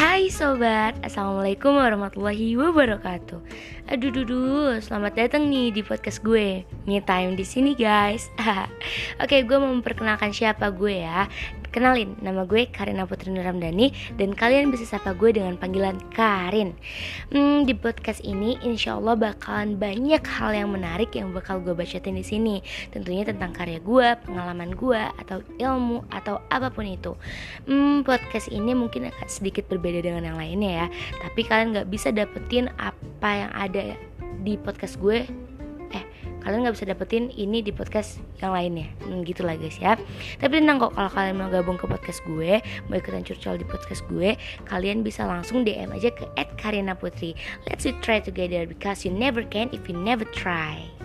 Hai sobat, Assalamualaikum warahmatullahi wabarakatuh. Aduh dudu, selamat datang nih di podcast gue. Me time di sini guys. Oke, gue mau memperkenalkan siapa gue ya Kenalin, nama gue Karina Putri Nuramdani Dan kalian bisa sapa gue dengan panggilan Karin. Hmm, Di podcast ini insya Allah bakalan banyak hal yang menarik yang bakal gue bacain di sini. Tentunya tentang karya gue, pengalaman gue, atau ilmu, atau apa pun itu. Hmm, Podcast ini mungkin akan sedikit berbeda dengan yang lainnya ya. Tapi kalian gak bisa dapetin apa yang ada di podcast gue kalian nggak bisa dapetin ini di podcast yang lainnya. Hmm, gitu lah guys ya. Tapi tenang kok kalau kalian mau gabung ke podcast gue mau ikutan curcol di podcast gue kalian bisa langsung DM aja ke @karina putri. Let's try together because you never can if you never try